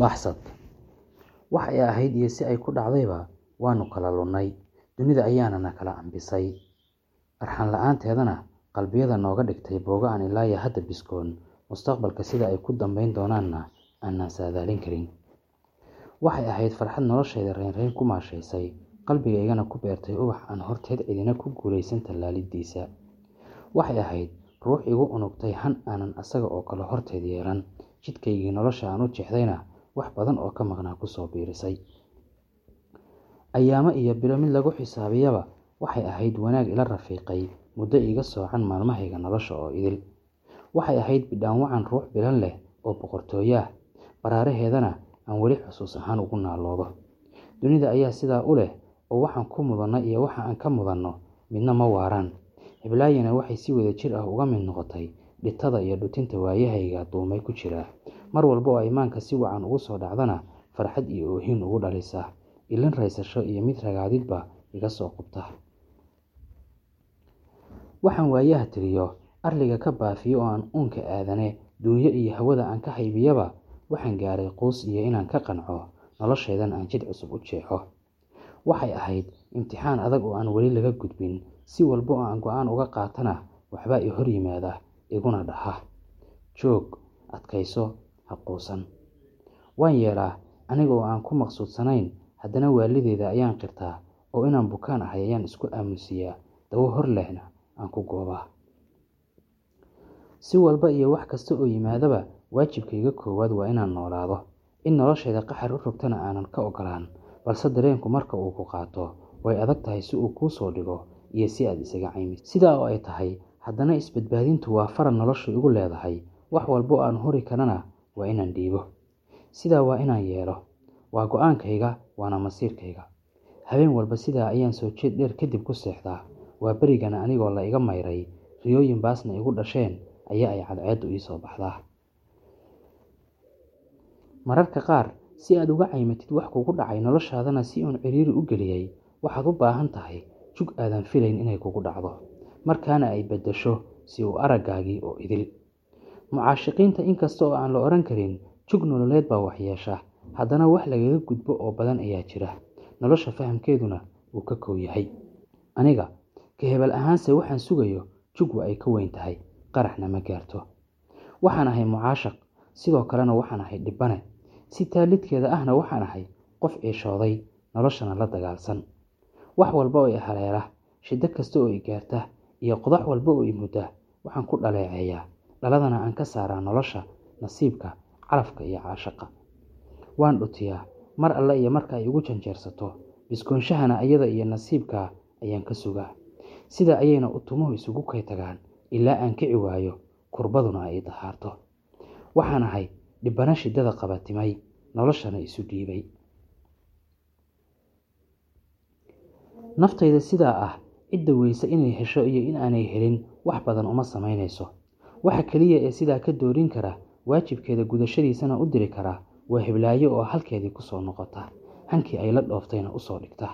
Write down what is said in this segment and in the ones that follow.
Baxsad wax ay ahayd iyo si ay ku dhacdayba waanu kala lunnay, dunida ayaana na kala ambisay. Arxan la'aanteedana qalbiyada nooga dhigtay boogo aan ilaa iyo hadda biskoon, mustaqbalka sida ay ku dambayn doonaanna aanan saadaalin karin. Waxay ahayd farxad noloshayda raynrayn ku maashaysay, qalbigaygana ku beertay ubax aan horteed cidina ku guulaysan tallaaliddiisa. Waxay ahayd ruux igu unugtay han aanan asaga oo kale horteed yeelan, jidkaygii nolosha aan u jeexdayna wax badan oo ka maqnaa ku soo biirisay. Ayaamo iyo bilo mid lagu xisaabiyaba waxay ahayd wanaag ila rafiiqay, muddo iiga soocan maalmahayga nolosha oo idil. Waxay ahayd bidhaan wacan ruux bilan leh oo boqortooyo ah, baraaraheedana aan weli xusuus ahaan ugu naaloodo. Dunida ayaa sidaa u leh oo waxaan ku mudanno iyo waxa aan ka mudanno midna ma waaraan. Heblaayana waxay si wadajir ah uga mid noqotay dhitada iyo dhutinta waayahayga duumay ku jira. Mar walba oo iimaanka si wacan ugu soo dhacdana farxad iyo oohin ugu dhalisa, ilin raysasho iyo mid ragaadidba iga soo qubta. Waxaan waayaha tiriyo, arliga ka baafiyo oo aan uunka aadane, duunyo iyo hawada aan ka haybiyaba, waxaan gaaray quus iyo inaan ka qanco, noloshaydan aan jid cusub u jeexo. Waxay ahayd imtixaan adag oo aan weli laga gudbin, si walba oo aan go'aan uga qaatana waxbaa i hor yimaada, iguna dhaha. Joog, adkayso, ha quusan. Waan yeelaa, aniga oo aan ku maqsuudsanayn, haddana waalideeda ayaan qirtaa oo inaan bukaan ahay ayaan isku aamusiyaa, dawo hor lehna aan ku goobaa. Si walba iyo wax kasta oo yimaadaba, waajibkayga koowaad waa inaan noolaado. In noloshayda qaxar u rogtana aanan ka ogolaan, balse dareenku marka uu ku qaato, way adag tahay si uu kuu soo dhigo iyo si aad isaga caymiso. Sidaa oo ay tahay, haddana isbadbaadintu waa faral noloshu igu leedahay, wax walba oo aan huri karana waa inaan dhiibo. Sidaa waa inaan yeelo. Waa go'aankayga, waana masiirkayga. Habeen walba sidaa ayaan soo jeed dheer kadib ku seexdaa. Waa berigana anigoo la iga mayray, riyooyin baasna igu dhasheen ayaa ay cadceeddu ii soo baxdaa. Mararka qaar, si aad uga caymatid wax kugu dhacay noloshaadana si uun ciriiri u geliyay, waxaad u baahan tahay jug aadan filayn inay kugu dhacdo, markaana ay beddesho si uu araggaagii oo idil. Mucaashaqiinta inkasta oo aan la odhan karin jug nololeed baa waxyeesha, haddana wax lagaga gudbo oo badan ayaa jira, nolosha fahamkeeduna wuu ka kow yahay. Aniga, ka hebel ahaanse waxaan sugayo jug waa ay ka weyn tahay, qaraxna ma gaarto. Waxaan ahay mucaashaq, sidoo kalena waxaan ahay dhibbane. Si taalidkeeda ahna waxaan ahay qof ciishooday, noloshana la dagaalsan. Wax walba oo i haleela, shiddo kasta oo i gaarta, iyo qodax walba oo i mudda, waxaan ku dhaleeceeyaa, dhaladana aan ka saaraa nolosha, nasiibka, calafka iyo caashaqa. Waan dhutiyaa, mar alle iyo marka ay igu janjeersato, biskoonshahana ayada iyo nasiibka ayaan ka sugaa. Sidaa ayayna utumuhu isugu kay tagaan, ilaa aan kici waayo, kurbaduna ay dahaarto. Waxaan ahay dhibbane shiddada qabatimay, noloshana isu dhiibay. Naftayda sidaa ah, cidda weyse inay hesho iyo in aanay helin wax badan uma samaynayso. Waxa keliya ee sidaa ka doorin kara, waajibkeeda gudashadiisana u diri kara, waa heblaayo oo halkeedii ku soo noqota, hankii ay la dhooftayna u soo dhigta.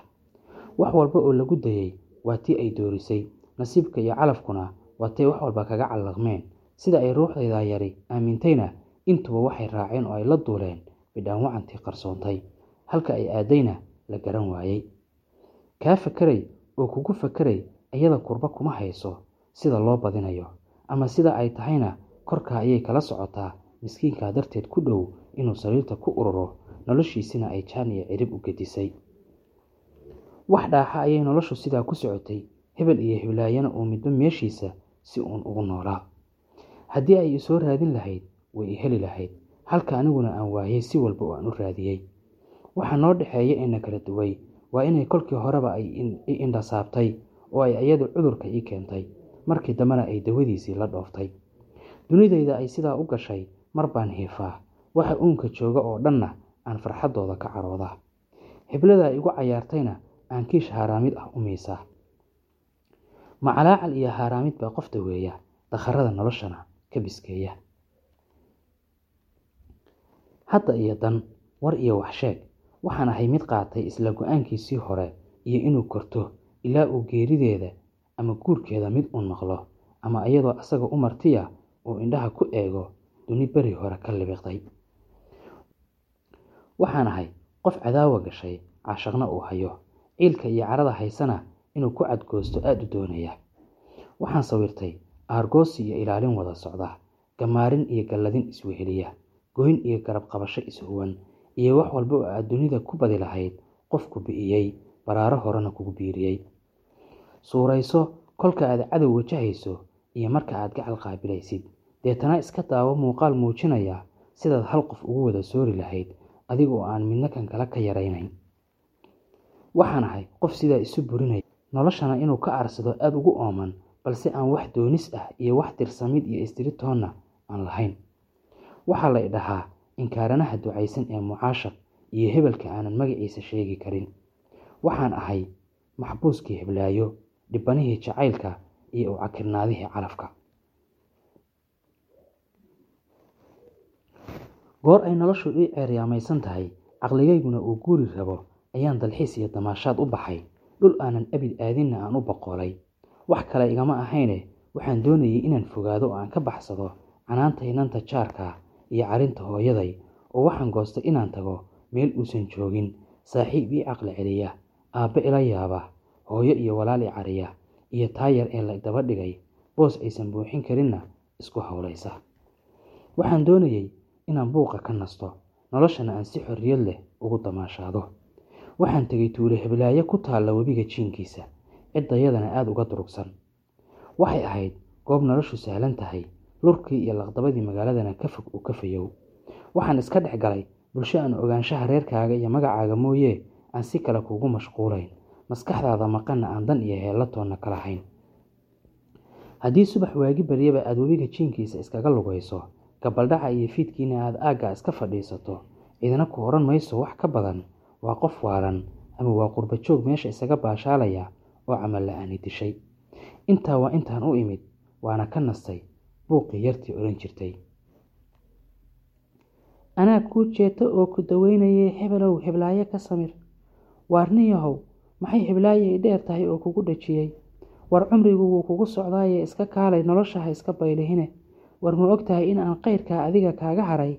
Wax walba oo lagu dayay waa tii ay doorisay, nasiibka iyo calafkuna waa tay wax walba kaga callaqmeen. Sida ay ruuxdayda yari aamintayna, intuba waxay raaceen oo ay la duuleen bidhaan wacantii qarsoontay, halka ay aaddayna la garan waayay. Kaa fakeray oo kugu fakeray iyada kurba kuma hayso sida loo badinayo, ama sida ay tahayna korkaa ayay kala socotaa miskiinkaa darteed ku dhow inuu sariirta ku ururo, noloshiisina ay jaan iyo cirib u gedisay. Wax dhaaxa ayay noloshu sidaa ku socotay, hebel iyo heblaayana uu midba meeshiisa si uun ugu noolaa. Haddii ay i soo raadin lahayd, way i heli lahayd, halka aniguna aan waayay si walba oo aan u raadiyay. Waxa noo dhexeeya ee na kala duway waa inay kolkii horeba i indha saabtay oo ay iyadu cudurka ii keentay, markii dambena ay dawadiisii la dhooftay. Dunidayda ay sidaa u gashay, mar baan hiifaa, waxa uunka jooga oo dhanna aan farxaddooda ka caroodaa. Hebladaa igu cayaartayna aan kiish haaraamid ah u miisaa. Macalaacal iyo haaraamid baa qof daweeya, dakharrada noloshana ka biskeeya. Hadda iyo dan, war iyo wax sheeg, waxaan ahay mid qaatay isla go'aankiisii hore iyo inuu korto ilaa uu geerideeda ama guurkeeda mid uun maqlo, ama iyadoo asaga u martiya uu indhaha ku eego duni beri hore ka libiqday. waxaan ahay qof cadaawa gashay caashaqna uu hayo. Ciilka iyo carada haysana inuu ku cadgoosto aada u doonaya. Waxaan sawirtay aargoosi iyo ilaalin wada socda gamaarin iyo galladin isweheliya goyn iyo garab qabasho ishuwan iyo wax walba oo aad dunida ku badi lahayd qofku bi'iyey baraaro horena kugu biiriyey suurayso kolka aad cadow wajahayso iyo marka aad gacal qaabilaysid. Deetana iska daawo muuqaal muujinaya sidaad hal qof ugu wada soori lahayd adiga oo aan midna kan kale ka yaraynayn. Waxaan ahay qof sidaa isu burinaya noloshana inuu ka aarsado aada ugu ooman balse aan wax doonis ah iyo wax tirsamid iyo istiritoonna aan lahayn. Waxaa la idhahaa inkaaranaha ducaysan ee mucaashaq iyo hebelka aanan magaciisa sheegi karin. Waxaan ahay maxbuuskii heblaayo dhibbanihii jacaylka iyo u cakirnaadihii calafka goor ay noloshu ii ceeryaamaysan tahay caqligayguna uu guuri rabo ayaan dalxiis iyo damaashaad u baxay. Dhul aanan abid aadinna aan u boqolay. Wax kale igama ahayne waxaan doonayay inaan fogaado oo aan ka baxsado canaanta inanta jaarka iyo carinta hooyaday oo waxaan goostay inaan tago meel uusan joogin saaxiib ii caqli celiya aabbe ila yaaba hooyo iyo walaal i cariya iyo taayar ee la daba dhigay boos aysan buuxin karinna isku howlaysa waxaan doonayey inaan buuqa ka nasto noloshana aan si xorriyad leh ugu damaashaado. Waxaan tegay tuulo heblaayo ku taalla webiga jiinkiisa ciddayadana aada uga durugsan. Waxay ahayd goob noloshu sahlan tahay lurkii iyo laqdabadii magaaladana ka fog uu ka fayow waxaan iska dhex galay bulsho aan ogaanshaha reerkaaga iyo magacaaga mooyee aan si kale kuugu mashquulayn maskaxdaada maqanna aan dan iyo heellatoonna kala hayn. Haddii subax waagi baryaba aada webiga jiinkiisa iskaga lugayso gabaldhaca iyo fiidkiina aada aaggaa iska fadhiisato cidina ku odhan mayso wax ka badan waa qof waalan ama waa qurba joog meesha isaga baashaalaya oo camal la'aani dishay. Intaa waa intaan u imid waana ka nastay buuqii yartii odhan jirtay. Anaa kuu jeeto oo ku daweynayay hebelow heblaayo ka samir. Waarniyahow maxay heblaayo i dheer tahay oo kugu dhajiyey war cumrigu wuu kugu socdaaye iska kaalay nolosha ha iska baylihine. War ma og tahay in aan kayrkaa adiga kaaga haray?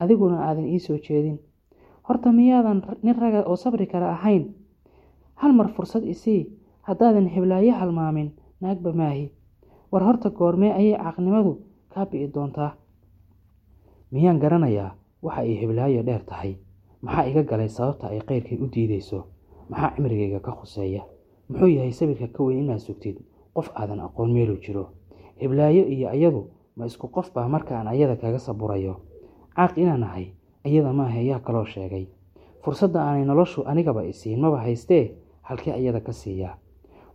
Adiguna aadan ii soo jeedin. Horta miyaadan nin raga oo sabri kara ahayn? Hal mar fursad isii haddaadan heblaayo halmaamin naagba maahi war horta goormee ayay caqnimadu kaa bi'i doontaa? Miyaan garanayaa waxa ay heblaayo dheer tahay. Maxaa iga galay sababta ay kayrkay u diideyso maxaa cimrigayga ka khuseeya? Muxuu yahay sabirka ka weyn inaad sugtid? Qof aadan aqoon meeluu jiro. Heblaayo iyo ayadu ma isku qof baa markaan ayada kaga saburayo. Caaq inaan ahay ayada maaha ayaa kaloo sheegay. Fursadda aanay noloshu anigaba isiin maba haystee? Halkee ayada ka siiyaa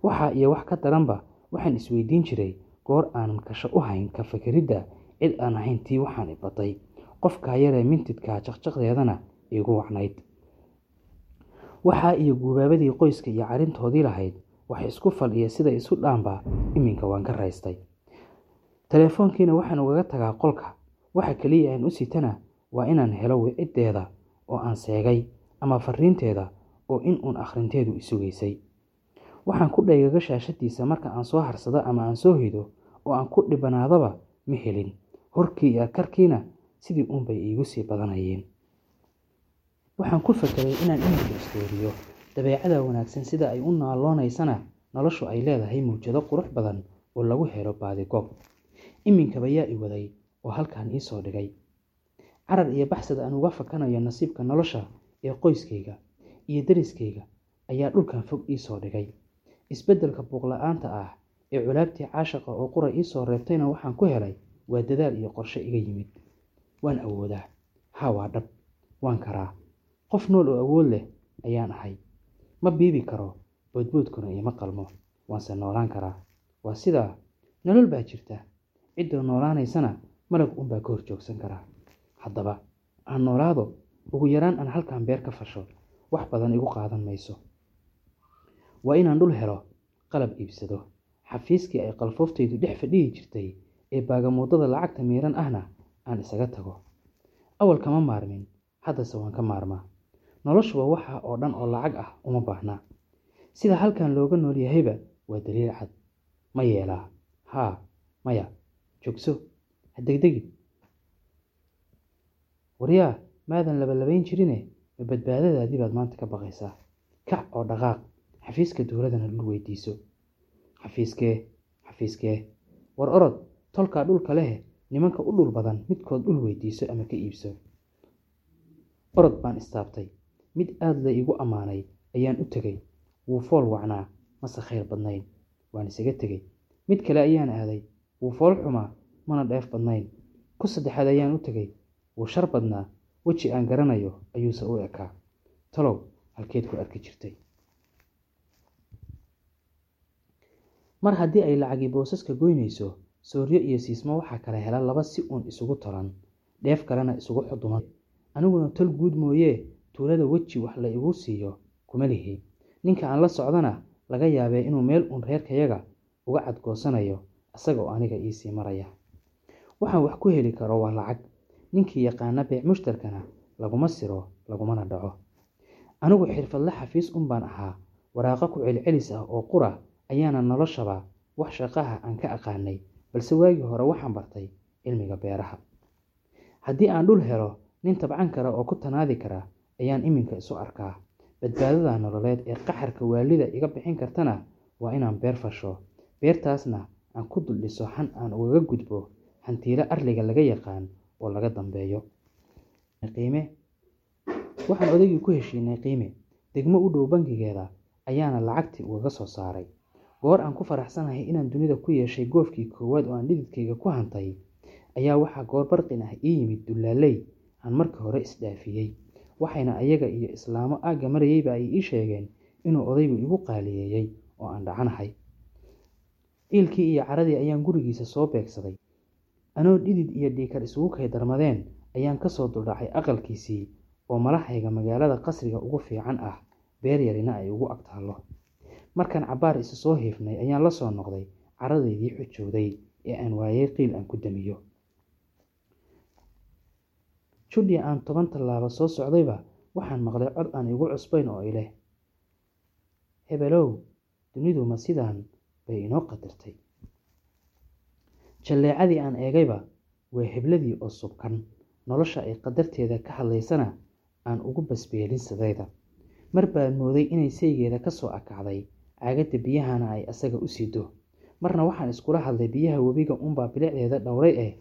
waxaa iyo wax ka daranba waxaan isweydiin jiray goor aanan kasho u hayn ka fakeridda cid aan ahayn tii waxaan ibaday qofkaa yaree mintidkaa jaqjaqdeedana iigu wacnayd waxaa iyo guubaabadii qoyska iyo carintoodii lahayd wax isku fal iyo sida isu dhaanba iminka waan ka raystay. Teleefoonkiina waxaan ugaga tagaa qolka. Waxa keliya aan u sitana waa inaan helo wiciddeeda oo aan seegay ama fariinteeda oo in uun akhrinteedu isugaysay waxaan ku dhaygaga shaashadiisa marka aan soo harsado ama aan soo hido oo aan ku dhibanaadaba ma helin. Horkii iyo karkiina sidii uunbay iigu sii badanayeen waxaan ku fakeray inaan iminka istooriyo dabeecada wanaagsan sida ay u naaloonaysana noloshu ay leedahay mawjado qurux badan oo lagu helo baadigoob iminkaba yaa i waday oo halkan ii soo dhigay. Carar iyo baxsad aan uga fakanayo nasiibka nolosha ee qoyskayga iyo dariskayga ayaa dhulkan fog ii soo dhigay. Isbeddelka buuqla-aanta ah ee culaabtii caashaqa oo qura ii soo reebtayna waxaan ku helay waa dadaal iyo qorshe iga yimid. Waan awoodaa. Haa waa dhab. Waan karaa qof nool oo awood leh ayaan ahay. Ma biibi karo boodboodkuna iima qalmo. Waanse noolaan karaa. Waa sidaa nolol baa jirta. Cidda noolaanaysana malag unbaa ka hor joogsan karaa. Haddaba aan noolaado ugu yaraan aan halkan beer ka fasho wax badan igu qaadan mayso. Waa inaan dhul helo qalab iibsado. Xafiiskii ay qalfooftaydu dhex fadhihi jirtay ee baagamuudada lacagta miiran ahna aan isaga tago. Awal kama maarmin haddase waan ka maarmaa noloshuba waxa oo dhan oo lacag ah uma baahnaa sida halkan looga nool yahayba waa daliil cad. Ma yeelaa. Haa maya joogso. Ha degdegin waryaa maadan labalabayn jirine. Ma badbaadadaadii baad maanta ka baqaysaa. Kac oo dhaqaaq. Xafiiska dowladana dhul weydiiso. Xafiiskee xafiiskee war orod tolkaa dhulka leh nimanka u dhul badan midkood dhul weydiiso ama ka iibso. Orod baan istaabtay mid aada la iigu ammaanay ayaan u tegey. Wuu fool wacnaa mase khayr badnayn. Waan isaga tegey. Mid kale ayaan aaday. Wuu fool xumaa mana dheef badnayn. Ku saddexaad ayaan u tegey. Wuu shar badnaa weji aan garanayo ayuuse u ekaa. Talow halkeed ku arki jirtay. Mar haddii ay lacagii boosaska goynayso sooryo iyo siismo waxaa kala hela laba si uun isugu tolan. Dheef kalena isugu xuduman aniguna tol guud mooyee tuulada weji wax la igu siiyo kuma lihi. Ninka aan la socdana laga yaabee inuu meel uun reerkayaga uga cadgoosanayo isaga oo aniga iisii maraya. Waxaan wax ku heli karo waa lacag. Ninkii yaqaana beec mushtarkana laguma siro lagumana dhaco. Anigu xirfadle xafiis un baan ahaa. Waraaqo ku celcelis ah oo qura ayaana noloshaba wax shaqaha aan ka aqaanay balse waagii hore waxaan bartay cilmiga beeraha. Haddii aan dhul helo nin tabcan kara oo ku tanaadi kara ayaan iminka isu arkaa. Badbaadada nololeed ee qaxarka waalida iga bixin kartana waa inaan beer fasho. Beertaasna aan ku dul dhiso xan aan ugaga gudbo hantiilo arliga laga yaqaan oo laga dambeeyo. Qiime. Waxaan odaygii ku heshiinay qiime. Degmo u dhow bangigeeda ayaana lacagtii ugaga soo saaray. Goor aan ku faraxsanahay inaan dunida ku yeeshay goofkii koowaad oo aan dhididkayga ku hantay ayaa waxaa goor barqin ah ii yimid dullaaley aan marka hore isdhaafiyey waxayna ayaga iyo islaamo aagga marayeyba ay ii sheegeen inuu odaygu igu qaaliyeeyey oo aan dhacanahay. Ciilkii iyo caradii ayaan gurigiisa soo beegsaday. Anoo dhidid iyo dhiikar isugu kay darmadeen ayaan ka soo duldhacay aqalkiisii oo malahayga magaalada qasriga ugu fiican ah beer yarina ay ugu agtaallo markaan cabbaar isu soo hiifnay ayaan la soo noqday caradaydii xujowday ee aan waayey qiil aan ku damiyo judhi aan toban tallaabo soo socdayba waxaan maqlay cod aan igu cusbayn oo ileh. Hebelow dunidu ma sidaan bay inoo qadartay. Jalleecadii aan eegayba waa hebladii oo subkan. Nolosha ay qadarteeda ka hadlaysana aan ugu basbeelin sidayda. Mar baan mooday inay saygeeda ka soo akacday caagadda biyahana ay asaga u sido marna waxaan iskula hadlay biyaha webiga unbaa bilicdeeda dhowray eh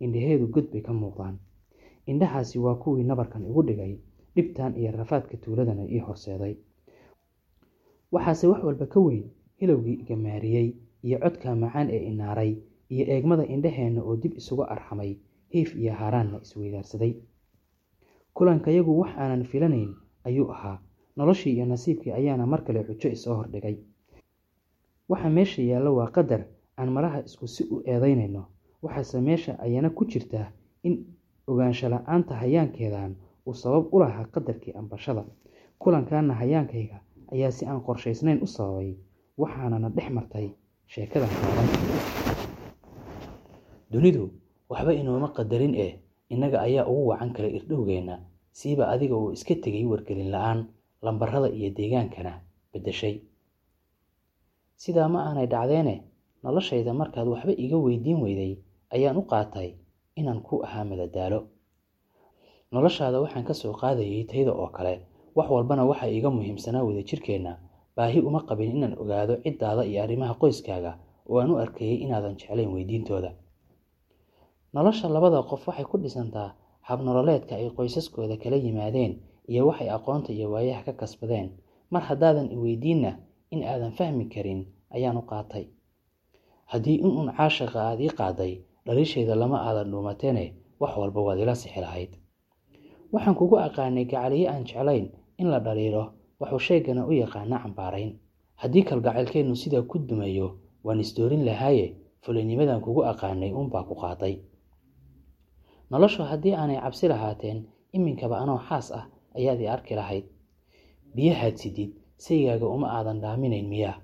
indhaheedu god bay ka muuqdaan indhahaasi waa kuwii nabarkan igu dhigay dhibtan iyo rafaadka tuuladana ii horseeday. Waxaase wax walba ka weyn hilowgii igamaariyey iyo codka macaan ee inaaray iyo eegmada indhaheenna oo dib isugu arxamay hiif iyo haaraanna isweydaarsaday. Kulankayagu wax aanan filanayn ayuu ahaa noloshii iyo nasiibkii ayaana mar kale xujo isoo hordhigay waxa meesha yaallo waa qadar aan malaha isku si u eedaynayno waxaase meesha ayana ku jirtaa in ogaansho la'aanta hayaankeedan uu sabab u lahaa qadarkii ambashada kulankaana hayaankayga ayaa si aan qorshaysnayn u sababay waxaanana dhex martay sheekadan kaaban dunidu waxba inooma qadarin eh innaga ayaa ugu wacan kala irdhowgeenna siiba adiga uu iska tegay wargelin la'aan lambarada iyo deegaankana beddeshay. Sidaa ma aanay dhacdeene noloshayda markaad waxba iga weydiin weyday ayaan u qaatay inaan ku ahaa madadaalo. Noloshaada waxaan ka soo qaadayay tayda oo kale. Wax walbana waxaa iiga muhiimsanaa wadajirkeenna baahi uma qabin inaan ogaado ciddaada iyo arrimaha qoyskaaga oo aan u arkayay inaadan jeclayn weydiintooda. Nolosha labada qof waxay ku dhisantaa habnololeedka ay qoysaskooda kala yimaadeen iyo waxay aqoonta iyo waayaha ka kasbadeen. Mar haddaadan iweydiinna in aadan fahmi karin ayaan u qaatay. Haddii in uun caashaqa aad ii qaaday dhaliishayda lama aadan dhuumateene wax walba waad ila sixi lahayd. Waxaan kugu aqaanay gacaliye aan jeclayn in la dhaliilo wuxuu sheegana u yaqaana cambaarayn. Haddii kalgacaylkeennu sidaa ku dumayo waan isdoorin lahaaye fulinimadan kugu aqaanay uunbaa ku qaaday. Noloshu haddii aanay cabsi lahaateen iminkaba anoo xaas ah ayaad i arki lahayd. Biyahaad sidid saygaaga uma aadan dhaaminayn miyaa.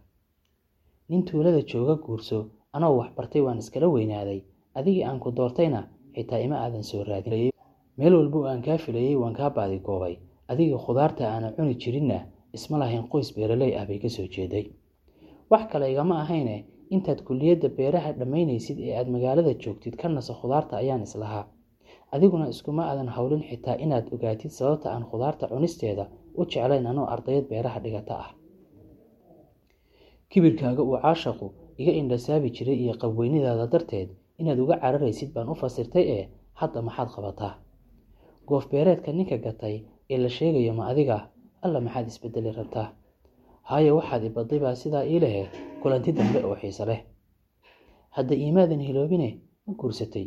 Nin tuulada jooga guurso anoo wax bartay waan iskala weynaaday adigii aan ku doortayna xitaa ima aadan soo raadin meel walba aan kaa filayey waan kaa baadigoobay adiga khudaarta aanan cuni jirinna isma lahayn qoys beeraley ah bay ka soo jeeday. Wax kale igama ahayne intaad kulliyadda beeraha dhammaynaysid ee aad magaalada joogtid ka naso khudaarta ayaan islahaa adiguna iskuma aadan howlin xitaa inaad ogaatid sababta aan khudaarta cunisteeda u jeclayn anoo ardayad beeraha dhigata ah. Kibirkaaga uu caashaqu iga indhasaabi jiray iyo qabweynidaada darteed inaad uga cararaysid baan u fasirtay ee hadda maxaad qabataa. Goof beereedka ninka gatay ee la sheegayo ma adiga alla maxaad isbedeli rabtaa? Haayo waxaad ibaday baa sidaa ii lehe kulanti dambe oo xiise leh. Hadda iimaadan hiloobine ma guursatay.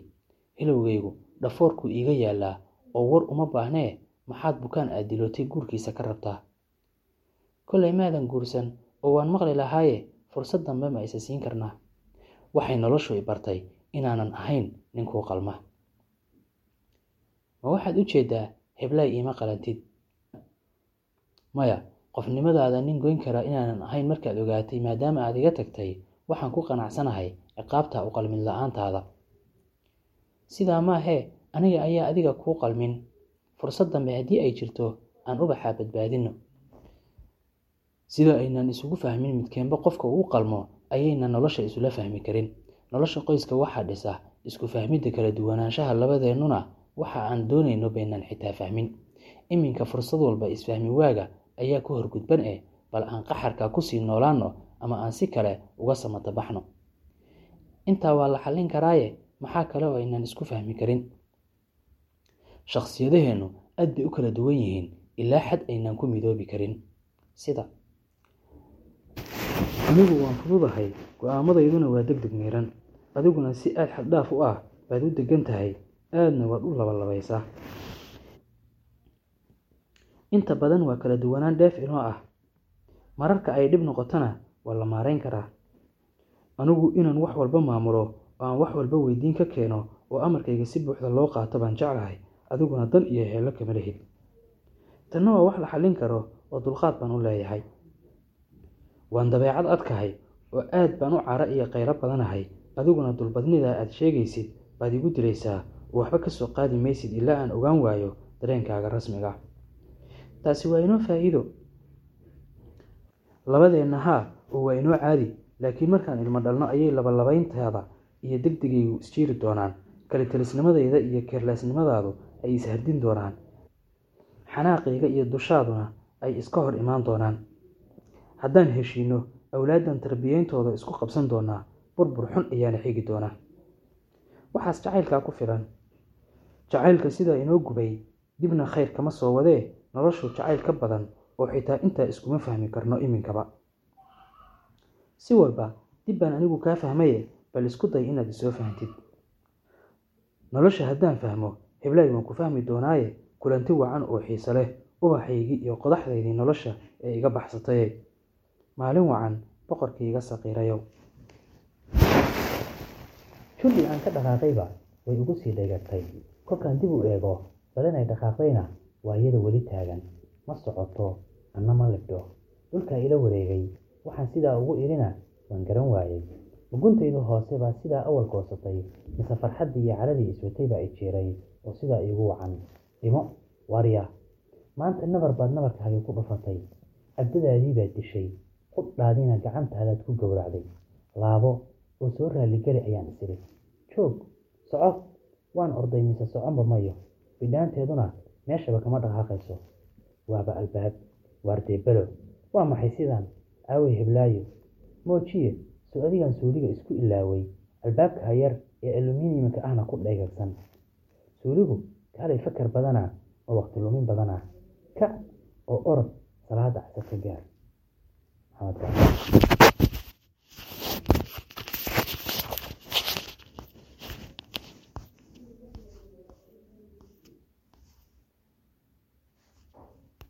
Hilowgaygu dhafoorkuu iiga yaallaa oo war uma baahnee maxaad bukaan aad dilootay guurkiisa ka rabtaa? Kollay maadan guursan oo waan maqli lahaaye fursad dambe ma isa siin karnaa. Waxay noloshu i bartay inaanan ahayn ninkuu qalma. Ma waxaad u jeeddaa heblaay iima qalantid? Maya qofnimadaada nin goyn karaa inaanan ahayn markaad ogaatay maadaama aad iga tagtay waxaan ku qanacsanahay ciqaabta u qalmin la'aantaada. Sidaa maahee aniga ayaa adiga kuu qalmin. Fursad dambe haddii ay jirto aan ubaxaa badbaadino sida aynan isugu fahmin midkeenba qofka uu qalmo ayaynan nolosha isula fahmi karin nolosha qoyska waxaa dhisa isku fahmidda kala duwanaanshaha labadeennuna waxa aan doonayno baynan xitaa fahmin. Iminka fursad walba isfahmi waaga ayaa ku horgudban eh bal aan qaxarka ku sii noolaanno ama aan si kale uga samata baxno. Intaa waa la xallin karaaye maxaa kale oo aynan isku fahmi karin? Shakhsiyadaheennu aad bay u kala duwan yihiin ilaa xad aynan ku midoobi karin. Sida anigu waan fududahay go'aamadayduna waa deg deg miiran adiguna si aad xaddhaaf u ah baad u degan tahay aadna waad u labalabaysaa inta badan waa kala duwanaan dheef inoo ah. Mararka ay dhib noqotona waa la maarayn karaa. Anigu inaan wax walba maamulo oo aan wax walba weydiin ka keeno oo amarkayga si buuxda loo qaato baan jeclahay adiguna dan iyo heello kama lihid tanna waa wax la xallin karo oo dulqaad baan u leeyahay. Waan dabeecad adkahay oo aad baan u cara iyo qaylo badanahay. Adiguna dulbadnidaa aad sheegaysid baad igu dilaysaa oo waxba ka soo qaadi maysid ilaa aan ogaan waayo dareenkaaga rasmiga. Taasi waa inoo faa'iido. Labadeenna haa oo waa inoo caadi. Laakiin markaan ilmo dhalno ayay labalabayntaada iyo degdegaygu isjiiri doonaan. Kalitelisnimadayda iyo keerlaasnimadaadu ay ishardin doonaan. Xanaaqayga iyo dushaaduna ay iska hor imaan doonaan. Haddaan heshiinno awlaaddan tarbiyeyntooda isku qabsan doonaa burbur xun ayaana xigi doonaa waxaas jacaylkaa ku filan. Jacaylka sidaa inoo gubay dibna khayr kama soo wadee noloshu jacayl ka badan oo xitaa intaa iskuma fahmi karno iminkaba. Si walba dib baan anigu kaa fahmaye bal isku day inaad isoo fahantid nolosha haddaan fahmo heblaay waan ku fahmi doonaaye kulanti wacan oo xiise leh ubaxaygii iyo qodaxdaydii nolosha ee iga baxsataye maalin wacan boqorkii iga saqiirayow. Shulli aan ka dhaqaaqayba way igu sii dheegatay. Kolkaan dib u eego balinay dhaqaaqdayna waa iyada weli taagan. Ma socoto anna ma libdho dhulkaa ila wareegay waxaan sidaa ugu idhina waan garan waayey muguntaydu hoose baa sidaa awal goosatay mise farxaddii iyo caradii iswatay baa i jiiray oo sidaa iigu wacan. Dhimo waarya maanta nabar baad nabarkaagii ku dhufatay. Cabdadaadii baad dishay qudhaadiina gacantaadaad ku gowracday. Laabo oo soo raalligeli ayaan isiri joog soco. Waan orday mise soconba mayo bidhaanteeduna meeshaba kama dhaqaaqayso. Waaba albaab waardeebelo waa maxay sidaan? Aawey heblaayo. Moojiye soo adigan suuliga isku ilaaway. Albaabka hayar ee aluminiyumka ahna ku dheegagsan suuligu kaalay fakar badanaa oo waqti lumin badanaa. Kac oo orod salaada casar ka gaar maxamed